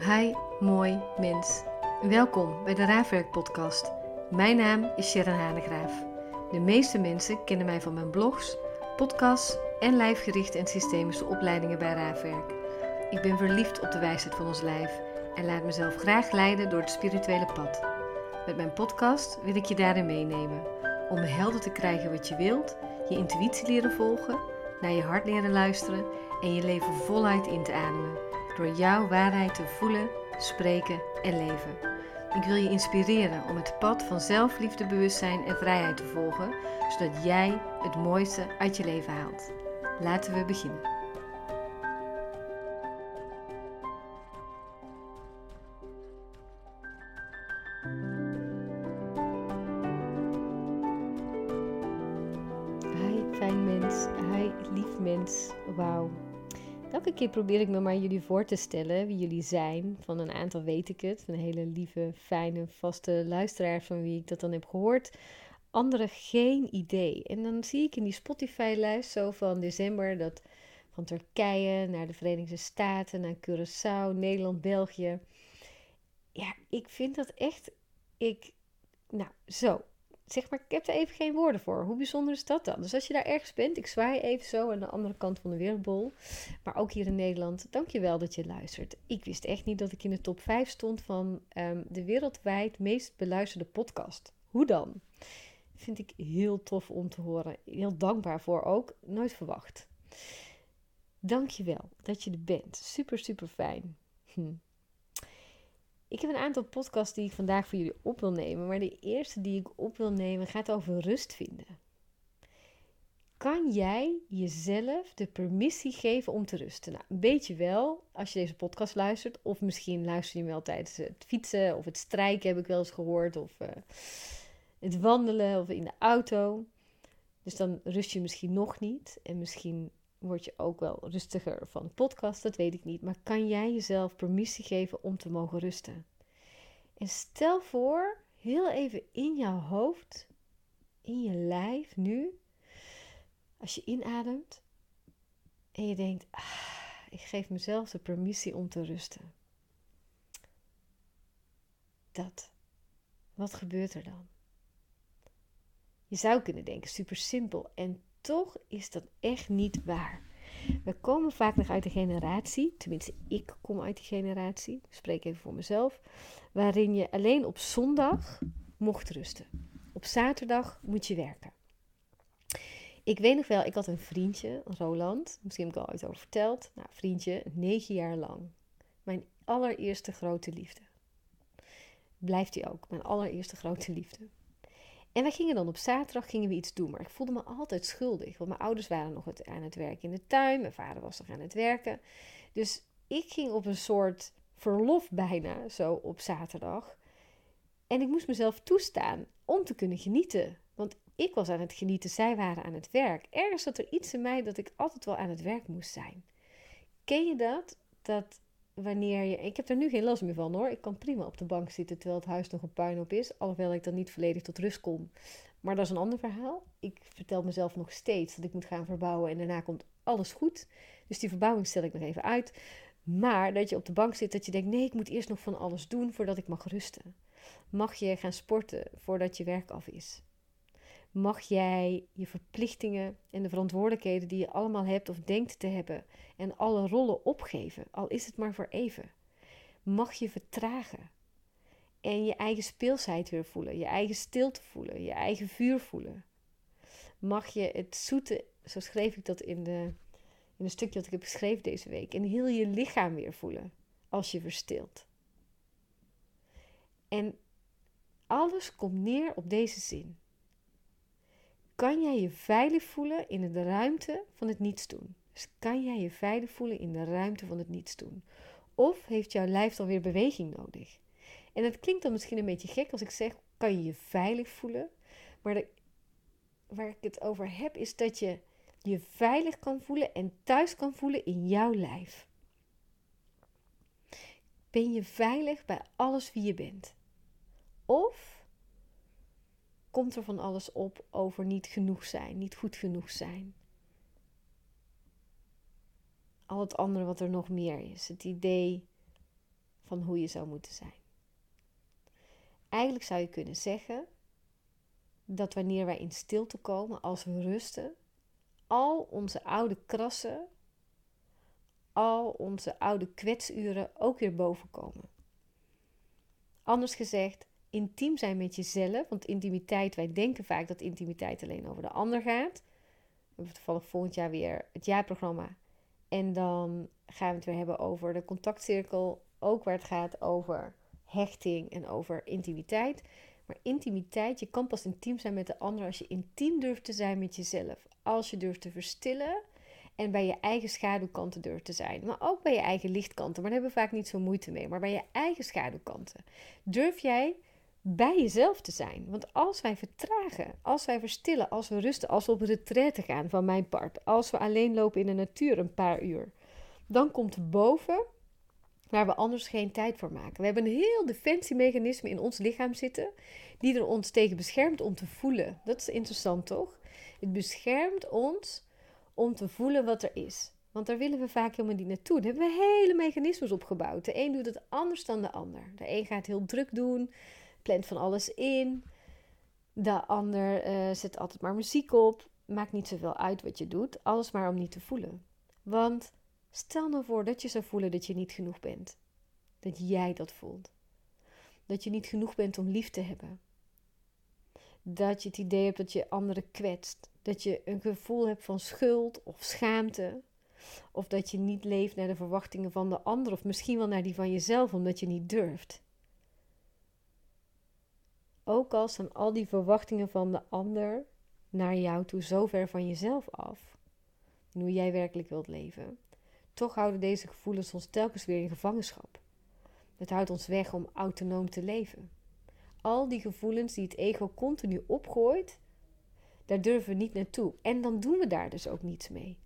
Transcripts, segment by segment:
Hi, mooi mens. Welkom bij de Raafwerk podcast. Mijn naam is Sharon Hanegraaf. De meeste mensen kennen mij van mijn blogs, podcasts en lijfgerichte en systemische opleidingen bij Raafwerk. Ik ben verliefd op de wijsheid van ons lijf en laat mezelf graag leiden door het spirituele pad. Met mijn podcast wil ik je daarin meenemen om helder te krijgen wat je wilt, je intuïtie leren volgen, naar je hart leren luisteren en je leven voluit in te ademen door jouw waarheid te voelen, spreken en leven. Ik wil je inspireren om het pad van zelfliefde, bewustzijn en vrijheid te volgen, zodat jij het mooiste uit je leven haalt. Laten we beginnen. Hi, fijn mens. Hi, lief mens. Wauw. Elke keer probeer ik me maar jullie voor te stellen wie jullie zijn. Van een aantal weet ik het. Een hele lieve, fijne, vaste luisteraar van wie ik dat dan heb gehoord. Anderen geen idee. En dan zie ik in die Spotify-lijst zo van december dat van Turkije naar de Verenigde Staten, naar Curaçao, Nederland, België. Ja, ik vind dat echt. Ik. Nou, zo zeg maar, ik heb er even geen woorden voor. Hoe bijzonder is dat dan? Dus als je daar ergens bent, ik zwaai even zo aan de andere kant van de wereldbol. Maar ook hier in Nederland, dankjewel dat je luistert. Ik wist echt niet dat ik in de top 5 stond van um, de wereldwijd meest beluisterde podcast. Hoe dan? Vind ik heel tof om te horen. Heel dankbaar voor ook. Nooit verwacht. Dankjewel dat je er bent. Super, super fijn. Hm. Ik heb een aantal podcasts die ik vandaag voor jullie op wil nemen. Maar de eerste die ik op wil nemen gaat over rust vinden. Kan jij jezelf de permissie geven om te rusten? Nou, een beetje wel als je deze podcast luistert. Of misschien luister je hem wel tijdens het fietsen of het strijken, heb ik wel eens gehoord. Of uh, het wandelen of in de auto. Dus dan rust je misschien nog niet. En misschien word je ook wel rustiger van de podcast, dat weet ik niet. Maar kan jij jezelf permissie geven om te mogen rusten? En stel voor, heel even in jouw hoofd, in je lijf nu, als je inademt en je denkt, ah, ik geef mezelf de permissie om te rusten. Dat. Wat gebeurt er dan? Je zou kunnen denken, super simpel. En toch is dat echt niet waar. We komen vaak nog uit de generatie, tenminste ik kom uit die generatie, spreek even voor mezelf, waarin je alleen op zondag mocht rusten. Op zaterdag moet je werken. Ik weet nog wel, ik had een vriendje, Roland, misschien heb ik al ooit over verteld. Nou, vriendje, negen jaar lang. Mijn allereerste grote liefde. Blijft hij ook, mijn allereerste grote liefde. En wij gingen dan op zaterdag gingen we iets doen. Maar ik voelde me altijd schuldig. Want mijn ouders waren nog aan het werken in de tuin. Mijn vader was nog aan het werken. Dus ik ging op een soort verlof bijna zo op zaterdag. En ik moest mezelf toestaan om te kunnen genieten. Want ik was aan het genieten, zij waren aan het werk. Ergens zat er iets in mij dat ik altijd wel aan het werk moest zijn. Ken je dat? Dat wanneer je. Ik heb er nu geen last meer van hoor. Ik kan prima op de bank zitten terwijl het huis nog een puinhoop is. Alhoewel ik dan niet volledig tot rust kom. Maar dat is een ander verhaal. Ik vertel mezelf nog steeds dat ik moet gaan verbouwen en daarna komt alles goed. Dus die verbouwing stel ik nog even uit. Maar dat je op de bank zit, dat je denkt: nee, ik moet eerst nog van alles doen voordat ik mag rusten. Mag je gaan sporten voordat je werk af is? Mag jij je verplichtingen en de verantwoordelijkheden die je allemaal hebt of denkt te hebben en alle rollen opgeven, al is het maar voor even. Mag je vertragen en je eigen speelsheid weer voelen, je eigen stilte voelen, je eigen vuur voelen. Mag je het zoete, zo schreef ik dat in, de, in een stukje dat ik heb geschreven deze week, en heel je lichaam weer voelen als je verstilt. En alles komt neer op deze zin kan jij je veilig voelen in de ruimte van het niets doen? Dus kan jij je veilig voelen in de ruimte van het niets doen? Of heeft jouw lijf dan weer beweging nodig? En het klinkt dan misschien een beetje gek als ik zeg: kan je je veilig voelen? Maar de, waar ik het over heb, is dat je je veilig kan voelen en thuis kan voelen in jouw lijf. Ben je veilig bij alles wie je bent? Of komt er van alles op over niet genoeg zijn, niet goed genoeg zijn. Al het andere wat er nog meer is. Het idee van hoe je zou moeten zijn. Eigenlijk zou je kunnen zeggen dat wanneer wij in stilte komen, als we rusten, al onze oude krassen, al onze oude kwetsuren ook weer boven komen. Anders gezegd, intiem zijn met jezelf, want intimiteit, wij denken vaak dat intimiteit alleen over de ander gaat. We hebben toevallig volgend jaar weer het jaarprogramma. En dan gaan we het weer hebben over de contactcirkel, ook waar het gaat over hechting en over intimiteit. Maar intimiteit, je kan pas intiem zijn met de ander als je intiem durft te zijn met jezelf. Als je durft te verstillen en bij je eigen schaduwkanten durft te zijn. Maar ook bij je eigen lichtkanten. Maar daar hebben we vaak niet zo moeite mee. Maar bij je eigen schaduwkanten. Durf jij bij jezelf te zijn. Want als wij vertragen, als wij verstillen, als we rusten, als we op retraite gaan van mijn part, als we alleen lopen in de natuur een paar uur, dan komt boven waar we anders geen tijd voor maken. We hebben een heel defensiemechanisme in ons lichaam zitten, die er ons tegen beschermt om te voelen. Dat is interessant toch? Het beschermt ons om te voelen wat er is. Want daar willen we vaak helemaal niet naartoe. Daar hebben we hele mechanismes opgebouwd. De een doet het anders dan de ander. De een gaat heel druk doen, plant van alles in. De ander uh, zet altijd maar muziek op. Maakt niet zoveel uit wat je doet. Alles maar om niet te voelen. Want stel nou voor dat je zou voelen dat je niet genoeg bent. Dat jij dat voelt. Dat je niet genoeg bent om lief te hebben. Dat je het idee hebt dat je anderen kwetst. Dat je een gevoel hebt van schuld of schaamte. Of dat je niet leeft naar de verwachtingen van de ander. Of misschien wel naar die van jezelf, omdat je niet durft. Ook al staan al die verwachtingen van de ander naar jou toe zo ver van jezelf af. Hoe jij werkelijk wilt leven. Toch houden deze gevoelens ons telkens weer in gevangenschap. Het houdt ons weg om autonoom te leven. Al die gevoelens die het ego continu opgooit, daar durven we niet naartoe. En dan doen we daar dus ook niets mee.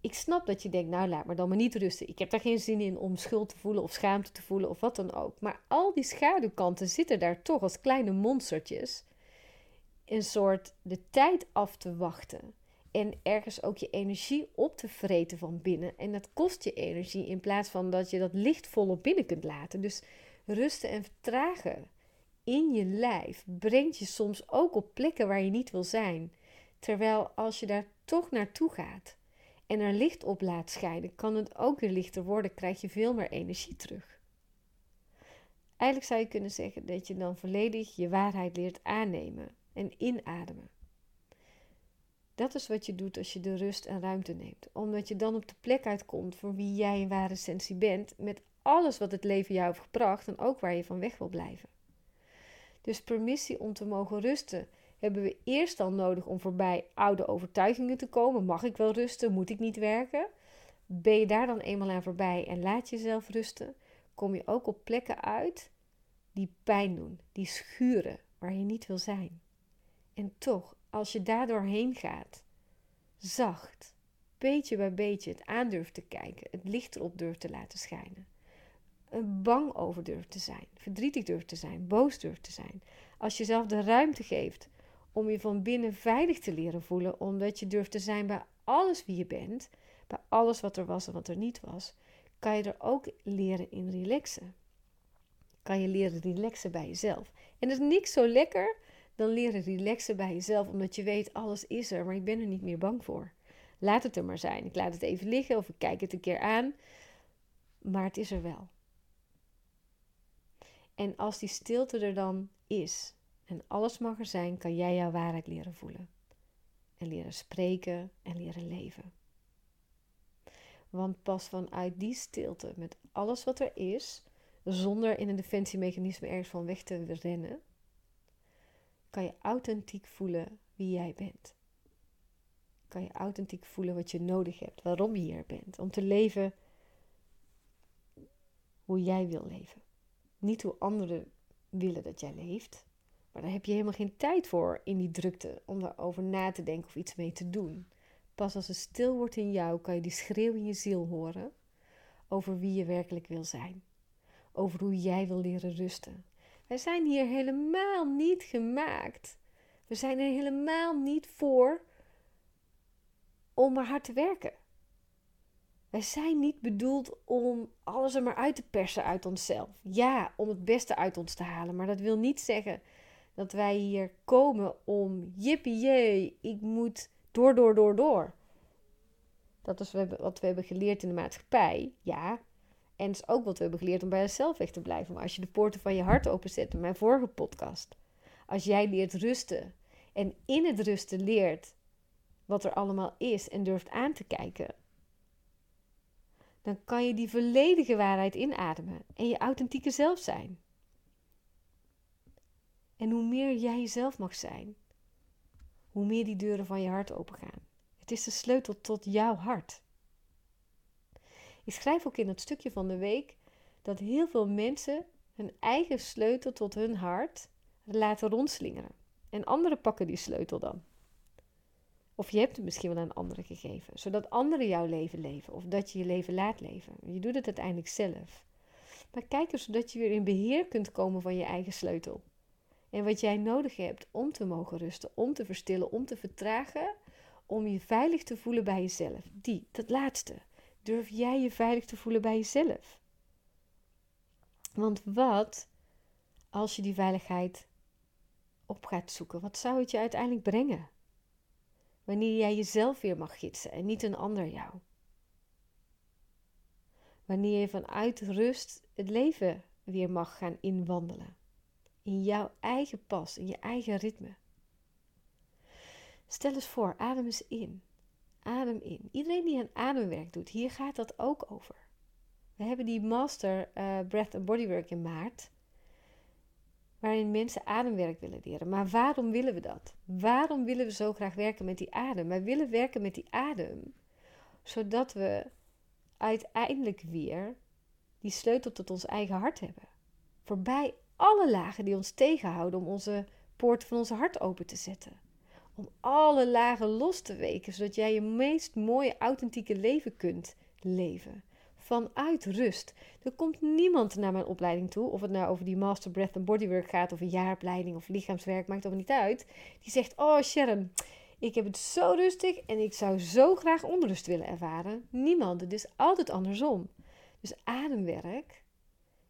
Ik snap dat je denkt, nou laat maar dan maar niet rusten. Ik heb daar geen zin in om schuld te voelen of schaamte te voelen of wat dan ook. Maar al die schaduwkanten zitten daar toch als kleine monstertjes. Een soort de tijd af te wachten. En ergens ook je energie op te vreten van binnen. En dat kost je energie in plaats van dat je dat licht volop binnen kunt laten. Dus rusten en vertragen in je lijf brengt je soms ook op plekken waar je niet wil zijn. Terwijl als je daar toch naartoe gaat en er licht op laat schijnen, kan het ook weer lichter worden, krijg je veel meer energie terug. Eigenlijk zou je kunnen zeggen dat je dan volledig je waarheid leert aannemen en inademen. Dat is wat je doet als je de rust en ruimte neemt, omdat je dan op de plek uitkomt voor wie jij in ware essentie bent, met alles wat het leven jou heeft gebracht en ook waar je van weg wil blijven. Dus permissie om te mogen rusten hebben we eerst al nodig om voorbij oude overtuigingen te komen. Mag ik wel rusten? Moet ik niet werken? Ben je daar dan eenmaal aan voorbij en laat jezelf rusten, kom je ook op plekken uit die pijn doen, die schuren, waar je niet wil zijn. En toch, als je daar doorheen gaat, zacht, beetje bij beetje het aandurft te kijken, het licht erop durft te laten schijnen, bang over durft te zijn, verdrietig durft te zijn, boos durft te zijn. Als je zelf de ruimte geeft om je van binnen veilig te leren voelen, omdat je durft te zijn bij alles wie je bent, bij alles wat er was en wat er niet was, kan je er ook leren in relaxen. Kan je leren relaxen bij jezelf. En er is niks zo lekker dan leren relaxen bij jezelf, omdat je weet alles is er, maar ik ben er niet meer bang voor. Laat het er maar zijn. Ik laat het even liggen of ik kijk het een keer aan, maar het is er wel. En als die stilte er dan is en alles mag er zijn, kan jij jouw waarheid leren voelen. En leren spreken en leren leven. Want pas vanuit die stilte, met alles wat er is, zonder in een defensiemechanisme ergens van weg te rennen, kan je authentiek voelen wie jij bent. Kan je authentiek voelen wat je nodig hebt, waarom je hier bent, om te leven hoe jij wil leven. Niet hoe anderen willen dat jij leeft. Maar daar heb je helemaal geen tijd voor in die drukte om daarover na te denken of iets mee te doen. Pas als het stil wordt in jou, kan je die schreeuw in je ziel horen over wie je werkelijk wil zijn. Over hoe jij wil leren rusten. Wij zijn hier helemaal niet gemaakt. We zijn er helemaal niet voor om maar hard te werken. Wij zijn niet bedoeld om alles er maar uit te persen uit onszelf. Ja, om het beste uit ons te halen. Maar dat wil niet zeggen dat wij hier komen om jippie ik moet door, door, door, door. Dat is wat we hebben geleerd in de maatschappij. Ja, en het is ook wat we hebben geleerd om bij onszelf weg te blijven. Maar als je de poorten van je hart openzet, in mijn vorige podcast. Als jij leert rusten en in het rusten leert wat er allemaal is en durft aan te kijken, dan kan je die volledige waarheid inademen en je authentieke zelf zijn. En hoe meer jij jezelf mag zijn, hoe meer die deuren van je hart opengaan. Het is de sleutel tot jouw hart. Ik schrijf ook in dat stukje van de week dat heel veel mensen hun eigen sleutel tot hun hart laten rondslingeren. En anderen pakken die sleutel dan. Of je hebt het misschien wel aan anderen gegeven, zodat anderen jouw leven leven of dat je je leven laat leven. Je doet het uiteindelijk zelf. Maar kijk eens zodat je weer in beheer kunt komen van je eigen sleutel. En wat jij nodig hebt om te mogen rusten, om te verstillen, om te vertragen, om je veilig te voelen bij jezelf. Die, dat laatste. Durf jij je veilig te voelen bij jezelf? Want wat als je die veiligheid op gaat zoeken? Wat zou het je uiteindelijk brengen? Wanneer jij jezelf weer mag gidsen en niet een ander jou. Wanneer je vanuit rust het leven weer mag gaan inwandelen. In jouw eigen pas, in je eigen ritme. Stel eens voor, adem eens in. Adem in. Iedereen die aan ademwerk doet, hier gaat dat ook over. We hebben die Master uh, Breath and Bodywork in maart waarin mensen ademwerk willen leren. Maar waarom willen we dat? Waarom willen we zo graag werken met die adem? Wij willen werken met die adem, zodat we uiteindelijk weer die sleutel tot ons eigen hart hebben. Voorbij alle lagen die ons tegenhouden om onze poort van ons hart open te zetten. Om alle lagen los te weken, zodat jij je meest mooie, authentieke leven kunt leven vanuit rust. Er komt niemand naar mijn opleiding toe, of het nou over die Master Breath and Bodywork gaat, of een jaaropleiding of lichaamswerk, maakt allemaal niet uit. Die zegt: Oh Sharon, ik heb het zo rustig en ik zou zo graag onrust willen ervaren. Niemand, het is altijd andersom. Dus ademwerk,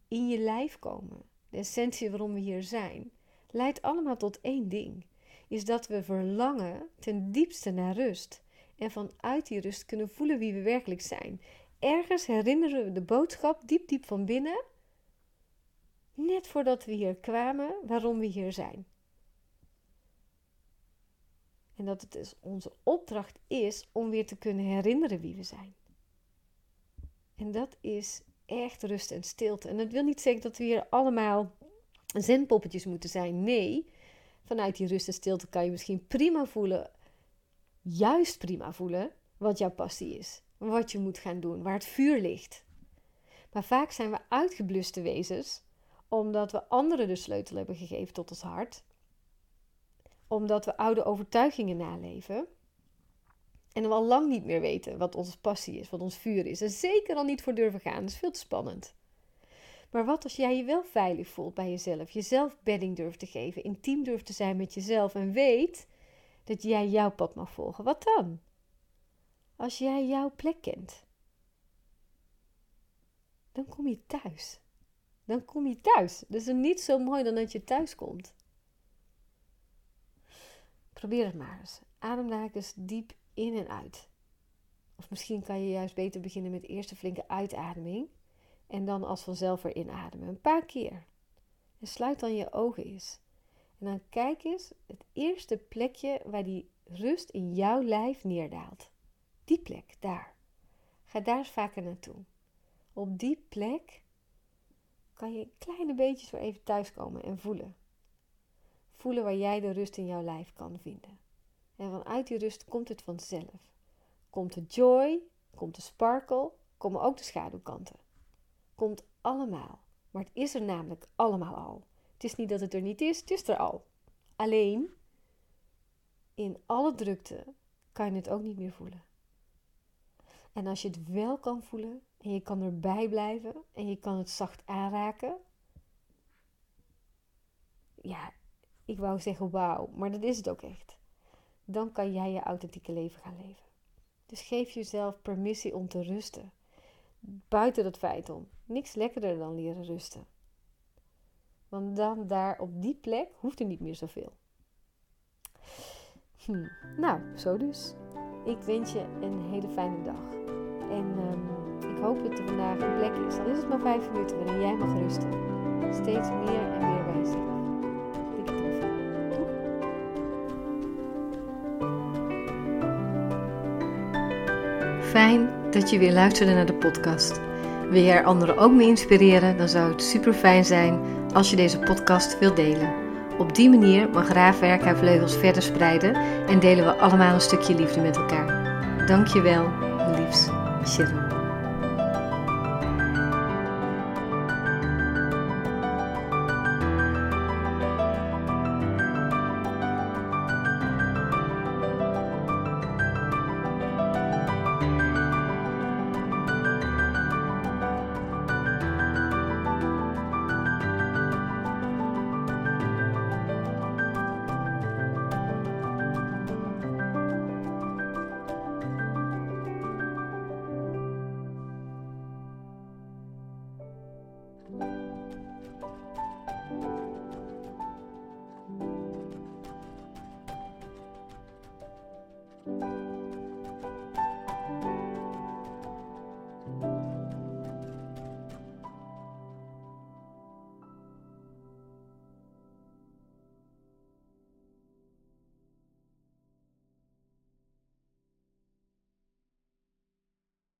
in je lijf komen, de essentie waarom we hier zijn, leidt allemaal tot één ding. Is dat we verlangen ten diepste naar rust. En vanuit die rust kunnen voelen wie we werkelijk zijn ergens herinneren we de boodschap diep, diep van binnen, net voordat we hier kwamen, waarom we hier zijn. En dat het dus onze opdracht is om weer te kunnen herinneren wie we zijn. En dat is echt rust en stilte. En dat wil niet zeggen dat we hier allemaal zenpoppetjes moeten zijn. Nee, vanuit die rust en stilte kan je misschien prima voelen, juist prima voelen, wat jouw passie is wat je moet gaan doen, waar het vuur ligt. Maar vaak zijn we uitgebluste wezens omdat we anderen de sleutel hebben gegeven tot ons hart, omdat we oude overtuigingen naleven en we al lang niet meer weten wat onze passie is, wat ons vuur is. En zeker al niet voor durven gaan, dat is veel te spannend. Maar wat als jij je wel veilig voelt bij jezelf, jezelf bedding durft te geven, intiem durft te zijn met jezelf en weet dat jij jouw pad mag volgen? Wat dan? Als jij jouw plek kent, dan kom je thuis. Dan kom je thuis. Dus is niet zo mooi dan dat je thuis komt. Probeer het maar eens. Adem daar eens diep in en uit. Of misschien kan je juist beter beginnen met eerst een flinke uitademing. En dan als vanzelf weer inademen. Een paar keer. En sluit dan je ogen eens. En dan kijk eens het eerste plekje waar die rust in jouw lijf neerdaalt. Die plek, daar. Ga daar eens vaker naartoe. Op die plek kan je kleine beetjes weer even thuiskomen en voelen. Voelen waar jij de rust in jouw lijf kan vinden. En vanuit die rust komt het vanzelf. Komt de joy, komt de sparkle, komen ook de schaduwkanten. Komt allemaal. Maar het is er namelijk allemaal al. Het is niet dat het er niet is, het is er al. Alleen, in alle drukte kan je het ook niet meer voelen. En als je het wel kan voelen en je kan erbij blijven en je kan het zacht aanraken. Ja, ik wou zeggen wauw, maar dat is het ook echt. Dan kan jij je authentieke leven gaan leven. Dus geef jezelf permissie om te rusten. Buiten dat feit om. Niks lekkerder dan leren rusten. Want dan daar op die plek hoeft er niet meer zoveel. Hm. Nou, zo dus. Ik wens je een hele fijne dag. En um, ik hoop dat er vandaag een plek is, al is het maar vijf minuten, waarin jij mag rusten. Steeds meer en meer bij Fijn dat je weer luisterde naar de podcast. Wil je er anderen ook mee inspireren, dan zou het super fijn zijn als je deze podcast wilt delen. Op die manier mag Raafwerk haar vleugels verder spreiden en delen we allemaal een stukje liefde met elkaar. Dankjewel, liefs, Sharon.